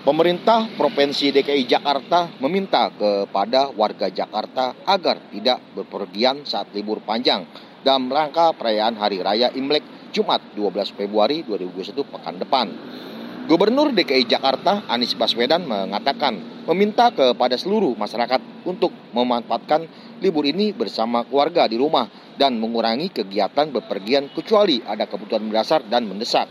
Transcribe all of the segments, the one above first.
Pemerintah Provinsi DKI Jakarta meminta kepada warga Jakarta agar tidak berpergian saat libur panjang dalam rangka perayaan Hari Raya Imlek Jumat 12 Februari 2021 pekan depan. Gubernur DKI Jakarta Anies Baswedan mengatakan meminta kepada seluruh masyarakat untuk memanfaatkan libur ini bersama keluarga di rumah dan mengurangi kegiatan bepergian kecuali ada kebutuhan mendasar dan mendesak.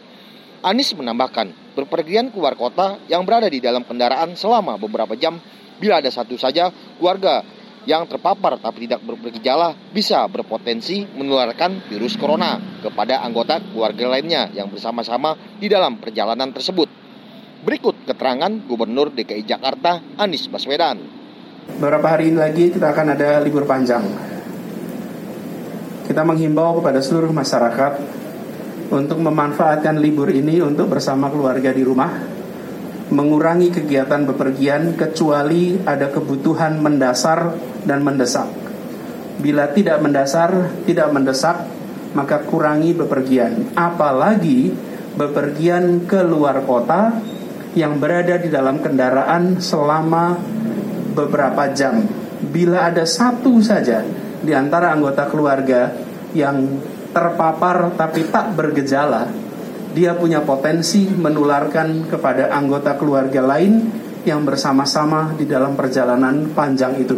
Anies menambahkan, berpergian keluar kota yang berada di dalam kendaraan selama beberapa jam bila ada satu saja keluarga yang terpapar tapi tidak bergejala bisa berpotensi menularkan virus corona kepada anggota keluarga lainnya yang bersama-sama di dalam perjalanan tersebut. Berikut keterangan Gubernur DKI Jakarta Anies Baswedan. Beberapa hari ini lagi kita akan ada libur panjang. Kita menghimbau kepada seluruh masyarakat untuk memanfaatkan libur ini untuk bersama keluarga di rumah, mengurangi kegiatan bepergian kecuali ada kebutuhan mendasar dan mendesak. Bila tidak mendasar, tidak mendesak, maka kurangi bepergian. Apalagi bepergian ke luar kota yang berada di dalam kendaraan selama beberapa jam. Bila ada satu saja di antara anggota keluarga yang terpapar tapi tak bergejala, dia punya potensi menularkan kepada anggota keluarga lain yang bersama-sama di dalam perjalanan panjang itu.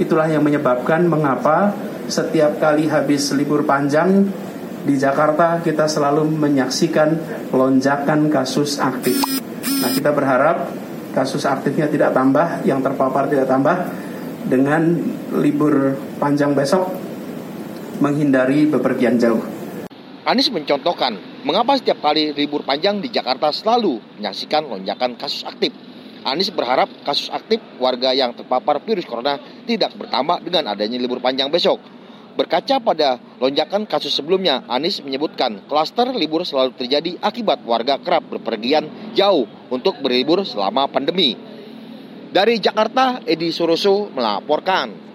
Itulah yang menyebabkan mengapa setiap kali habis libur panjang di Jakarta kita selalu menyaksikan lonjakan kasus aktif. Nah, kita berharap kasus aktifnya tidak tambah, yang terpapar tidak tambah dengan libur panjang besok menghindari bepergian jauh. Anies mencontohkan mengapa setiap kali libur panjang di Jakarta selalu menyaksikan lonjakan kasus aktif. Anies berharap kasus aktif warga yang terpapar virus corona tidak bertambah dengan adanya libur panjang besok. Berkaca pada lonjakan kasus sebelumnya, Anies menyebutkan klaster libur selalu terjadi akibat warga kerap berpergian jauh untuk berlibur selama pandemi. Dari Jakarta, Edi Suroso melaporkan.